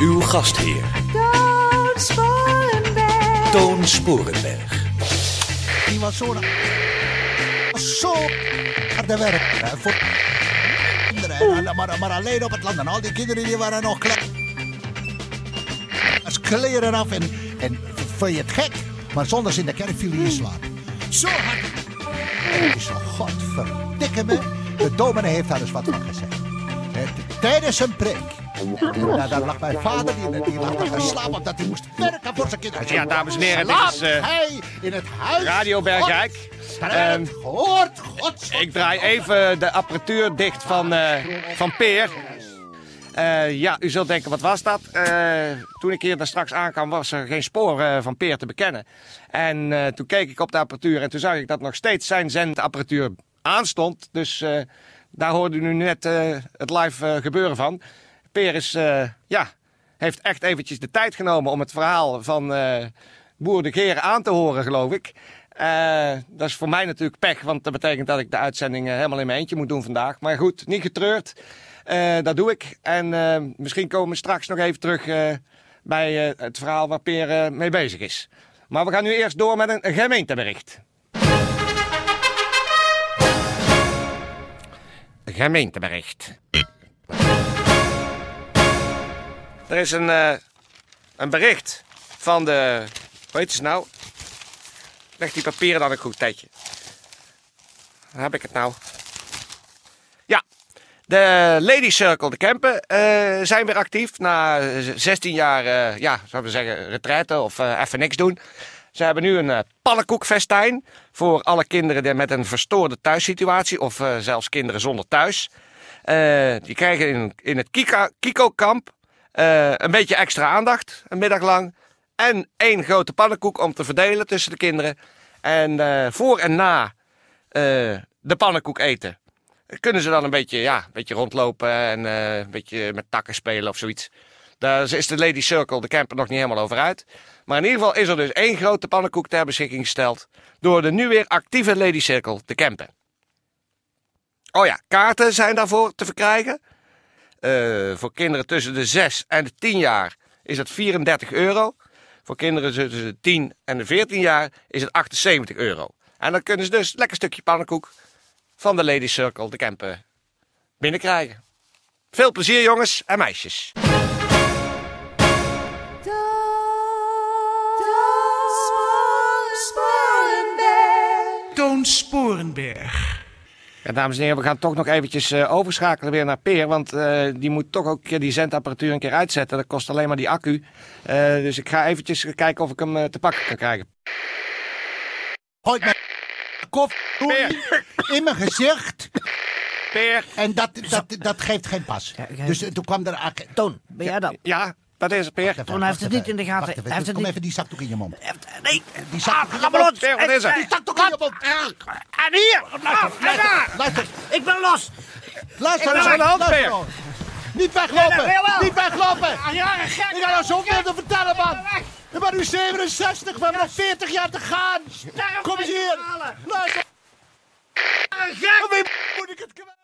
Uw gastheer, Toon Sporenberg. Toon Sporenberg. Die was zo... Zo harde werk. Voor kinderen. Maar, maar alleen op het land. En al die kinderen die waren nog klein. Als kleren af en, en vond je het gek. Maar zondags in de kerk viel hij in slaap. Zo hard. En is godverdikke me. De dominee heeft daar eens wat van gezegd. Tijdens een preek. Nou, daar lag mijn vader, die, die lag daar te slapen omdat hij moest werken voor zijn kinderen. Ja, dames en heren, dit is, eh, hij in het huis. Radio Bergijk. God, Ehm, gehoord. Ik draai even de apparatuur dicht van, eh, van Peer. Eh, ja, u zult denken, wat was dat? Toen ik hier daar straks aankwam, was er geen spoor van Peer te bekennen. En toen keek ik op de apparatuur en toen zag ik dat nog steeds zijn zendapparatuur aanstond. Dus daar hoorde u nu net het live gebeuren van. Peer is, eh, ja, heeft echt eventjes de tijd genomen om het verhaal van eh Boer de Geren aan te horen, geloof ik. Eh, dat is voor mij natuurlijk pech, want dat betekent dat ik de uitzending helemaal in mijn eentje moet doen vandaag. Maar goed, niet getreurd. Dat doe ik. En misschien komen we straks nog even terug bij het verhaal waar Peer mee bezig is. Maar we gaan nu eerst door met een gemeentebericht. Gemeentebericht. Er is een, eh, een bericht van de. Hoe heet ze nou? Leg die papieren dan een goed tijdje. Waar heb ik het nou? Ja, de Lady Circle de Kempen eh, zijn weer actief. Na 16 jaar, eh, ja, zouden we zeggen, retraite of even niks doen. Ze hebben nu een pannenkoekfestijn voor alle kinderen die met een verstoorde thuissituatie of zelfs kinderen zonder thuis. Die krijgen in, in het Kiko-kamp eh, een beetje extra aandacht, een middag lang. En één grote pannenkoek om te verdelen tussen de kinderen. En eh, voor en na eh, de pannenkoek eten kunnen ze dan een beetje, ja, een beetje rondlopen en een beetje met takken spelen of zoiets. Daar is de Lady Circle, de camper, nog niet helemaal over uit. Maar in ieder geval is er dus één grote pannenkoek ter beschikking gesteld door de nu weer actieve Lady Circle, de camper. Oh ja, kaarten zijn daarvoor te verkrijgen. Eh, voor kinderen tussen de 6 en de 10 jaar is het 34 euro. Voor kinderen tussen de 10 en de 14 jaar is het 78 euro. En dan kunnen ze dus een lekker stukje pannenkoek van de Lady Circle, de camper, binnenkrijgen. Veel plezier jongens en meisjes. Toon Sporenberg. Ja, dames en heren, we gaan toch nog eventjes eh, overschakelen weer naar Peer. Want eh, die moet toch ook een keer die zendapparatuur een keer uitzetten. Dat kost alleen maar die accu. Eh, dus ik ga eventjes kijken of ik hem te pakken kan krijgen. Gooit mijn kop in mijn gezicht. Peer, En dat, dat, dat geeft geen pas. Dus toen kwam er... Toon, ben jij dat? ja, wat is er Peer? Toon heeft het niet in de gaten. Wacht even, Hij heeft het Kom niet- even die zakdoek in je mond. Nee, Die maar mond. los. Is er? Die zakdoek in je mond. En hier! En daar! Luister, Ik ben los! luister. Is er aan de hand, luister Peer? nou. Niet weglopen. Niet weglopen. Ah, ja, gek! Ik ga jou zoveel te vertellen, man. Ik ben nu 67, we hebben nog 40 jaar te gaan. Kom eens hier. Luister. Moet ik het kwijt.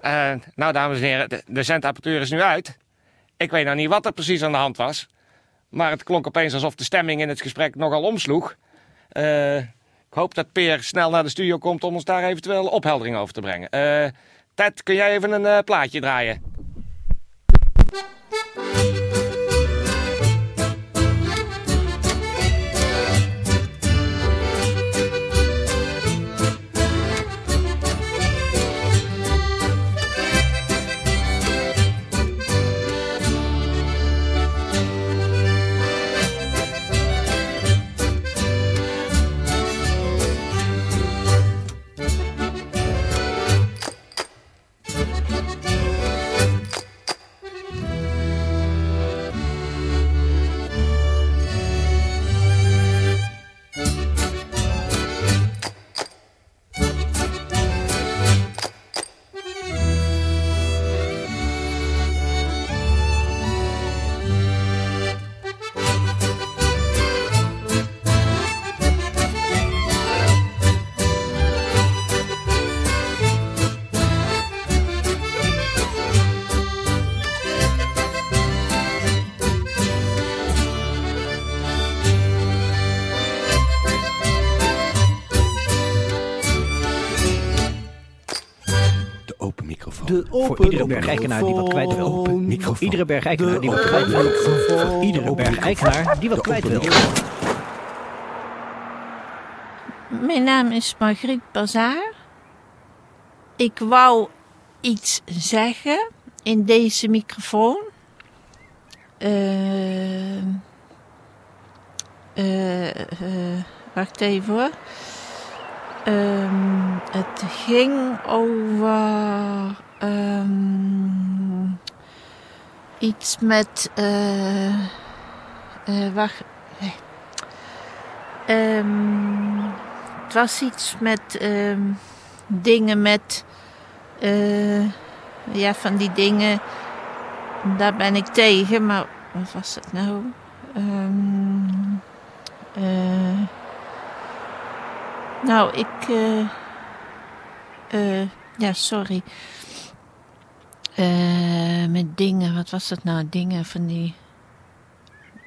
Eh, nou, dames en heren, de, de zendapparatuur is nu uit. Ik weet nou niet wat er precies aan de hand was. Maar het klonk opeens alsof de stemming in het gesprek nogal omsloeg. Eh, ik hoop dat Peer snel naar de studio komt om ons daar eventueel opheldering over te brengen. Eh, Ted, kun jij even een eh, plaatje draaien? Voor iedere bergijkenaar die wat kwijt wil. Voor iedere bergijkenaar die wat kwijt wil. Voor iedere bergijkenaar die wat kwijt wil. Mijn naam is Margriet Bazaar. Ik wou iets zeggen in deze microfoon. Eh, eh, eh, wacht even hoor. Ehm, het ging over ehm, iets met. eh, eh, wacht. nee. Ehm, het was iets met ehm, dingen met. eh, ja, van die dingen. Daar ben ik tegen, maar wat was het nou? Ehm, eh, nou, ik. ja, sorry. Eh, met dingen, wat was het nou? Dingen van die.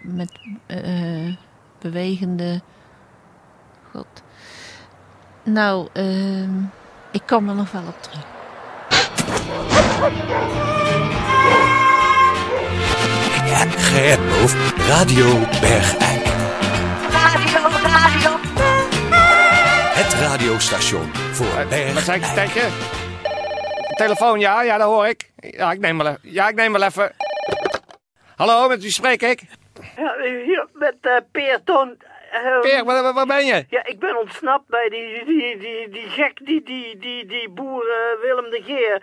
Met eh, bewegende. God. Nou, ehm, ik kom er nog wel op terug. Ge hebt over Radio Bergijk. Radio, radio. Het radiostation voor Wat zei ik, Bergijk. Telefoon, ja, ja, dat hoor ik. Ja, ik neem wel, e- ja, ik neem wel even. Hallo, met wie spreek ik? Ja, hier met eh Peer Toon. Eh, Peer, waar, waar- ben je? Ja, ik ben ontsnapt bij die, die, die, die gek, die, die, die, die boer eh, Willem de Geer.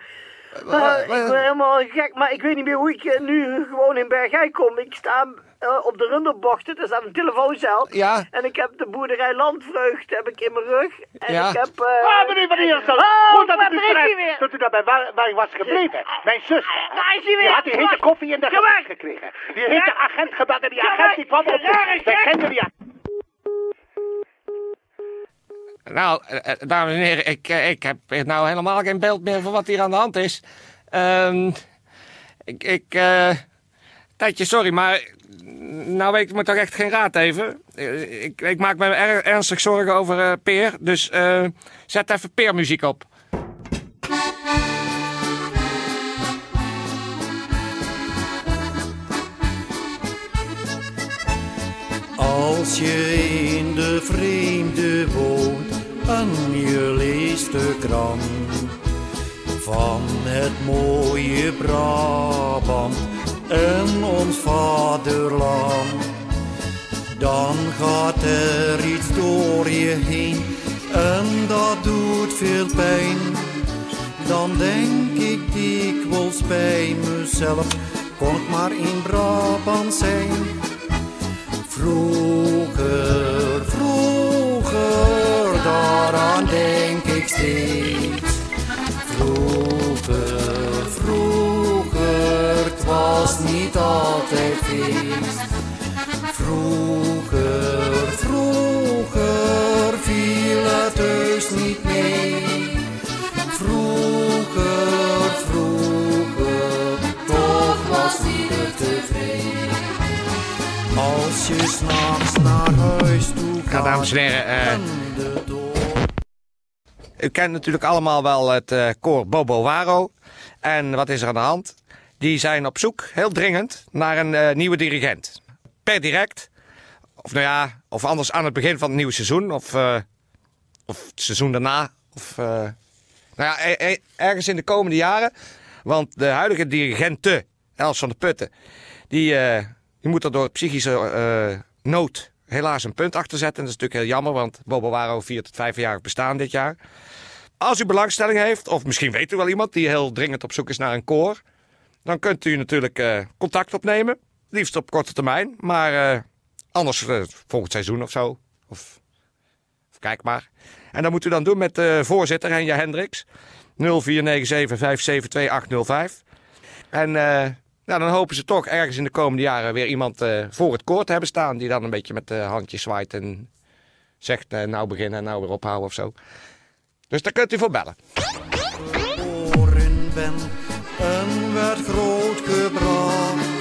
Eh, ik ben helemaal gek, maar ik weet niet meer hoe ik nu gewoon in Bergijk kom. Ik sta eh, op de runderbochten, er staat een telefooncel. Ja. En ik heb de boerderij Landvreugd heb ik in mijn rug. En Ja. ik heb... eh Ah, meneer Van Eersel. Oh, Goed dat u is weer. dat u daarbij waar, waar u was gebleven. Mijn zus. Daar is hij weer. Die had die hete koffie in de gezicht gekregen. Die heeft de agent gebeld en die agent die kwam op. Wij gek. kenden die agent. Nou, eh, dames en heren, ik, ik heb nou helemaal geen beeld meer van wat hier aan de hand is. Ehm, ik, ik, eh, Tijdje, sorry, maar nou ik me toch echt geen raad even. Eh, Ik, ik maak me er, ernstig zorgen over eh, Peer, dus eh, zet even Peermuziek op. Als je in de vreemde woont en je leest de krant van het mooie Brabant en vaderland, dan gaat er iets door je heen en dat doet veel pijn. Dan denk ik dikwijls bij mezelf, kon ik maar in Brabant zijn. Vroeger, Vroeger, vroeger, viel het heus niet mee. Vroeger, vroeger, toch was ieder tevreden. Als je s'nachts naar huis toe gaat. Dames en heren, deur U kent natuurlijk allemaal wel het eh, koor Bobo Waro. En wat is er aan de hand? Die zijn op zoek, heel dringend, naar een eh, nieuwe dirigent. Per direct. Of nou ja, of anders aan het begin van het nieuwe seizoen. Of, eh, of het seizoen daarna. Of eh, nou ja, e- e- ergens in de komende jaren. Want de huidige dirigente, Els van de Putten, die, die moet er door psychische nood helaas een punt achter zetten. Dat is natuurlijk heel jammer, want Bobo Waro viert het vijfjarig bestaan dit jaar. Als u belangstelling heeft, of misschien weet u wel iemand die heel dringend op zoek is naar een koor, dan kunt u natuurlijk eh, contact opnemen. Liefst op korte termijn, maar eh, anders eh, volgend seizoen of zo. Of, of kijk maar. En dat moet u dan doen met de voorzitter Henja Hendricks. 0497 En nou, dan hopen ze toch ergens in de komende jaren weer iemand voor het koor te hebben staan. Die dan een beetje met de handjes zwaait en zegt nou beginnen en nou weer ophouden of zo. Dus daar kunt u voor bellen. En werd grootgebracht.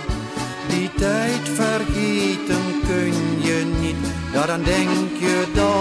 Die tijd vergeten kun je niet, daaraan denk je dag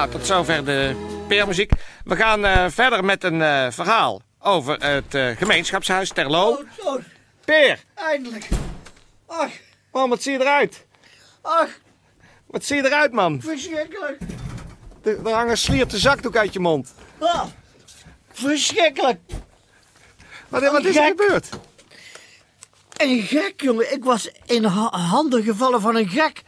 Nou, tot zover de peermuziek. We gaan eh, verder met een eh, verhaal over het eh, gemeenschapshuis Terlo. Oh, Peer, eindelijk. Ach, man, wat zie je eruit? ach, Wat zie je eruit, man? verschrikkelijk. Er er hangt een slierte zakdoek uit je mond. Ah, verschrikkelijk. Wat, wat is er gebeurd? Een gek, jongen. Ik was in ha- handen gevallen van een gek.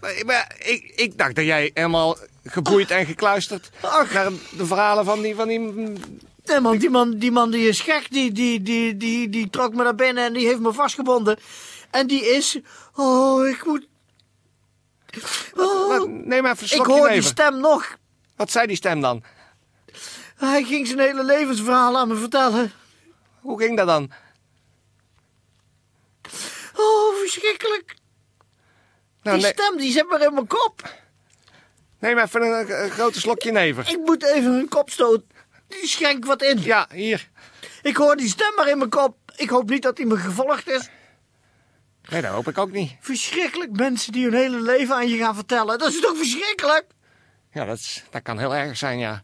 Maar, maar ik, ik dacht dat jij helemaal geboeid en gekluisterd Ach. naar de verhalen van die... Van die Nee, man, die man, die man die is gek. Die, die, die, die, die trok me naar binnen en die heeft me vastgebonden. En die is... Oh, ik moet... Oh, neem even een ik hoor die stem nog. Wat zei die stem dan? Hij ging zijn hele levensverhaal aan me vertellen. Hoe ging dat dan? Oh, verschrikkelijk. Nou, die stem, die zit maar in mijn kop. Neem even een, een grote slokje never. Ik moet even een kopstoot. Die schenk wat in. Ja, hier. Ik hoor die stem maar in mijn kop. Ik hoop niet dat hij me gevolgd is. Nee, dat hoop ik ook niet. Verschrikkelijk mensen die hun hele leven aan je gaan vertellen. Dat is toch verschrikkelijk? Ja, dat, is, dat kan heel erg zijn, ja.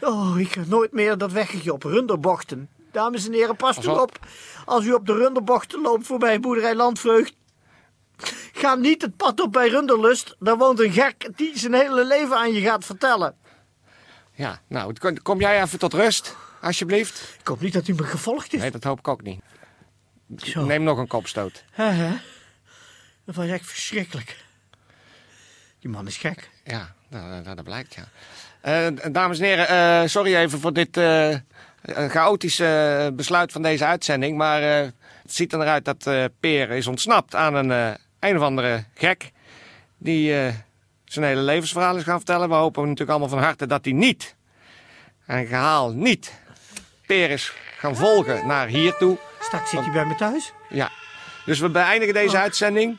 Oh, ik ga nooit meer dat weggetje op runderbochten. Dames en heren, pas Pas u op. op. Als u op de runderbochten loopt voorbij boerderij Landvreugd. Ga niet het pad op bij Runderlust. Daar woont een gek die zijn hele leven aan je gaat vertellen. Ja, nou, kom, jij even tot rust, alsjeblieft. Ik hoop niet dat u me gevolgd is. Nee, dat hoop ik ook niet. Zo. Neem nog een kopstoot. Hè? Dat was echt verschrikkelijk. Die man is gek. Ja, nou, dat, dat blijkt, ja. Eh, dames en heren, eh, sorry even voor dit eh, chaotische besluit van deze uitzending. Maar het ziet er naar uit dat Peer is ontsnapt aan een, een of andere gek. Die eh, zijn hele levensverhaal is gaan vertellen. We hopen natuurlijk allemaal van harte dat hij niet, en ik herhaal niet, Peer is gaan volgen naar hier toe. Straks zit hij bij me thuis. Ja, dus we beëindigen deze uitzending.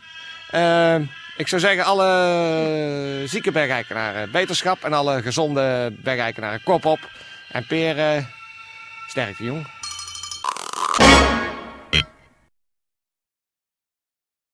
Eh, ik zou zeggen, alle zieke bergeikenaren beterschap en alle gezonde bergeikenaren kop op. En Peer, eh sterkte jong.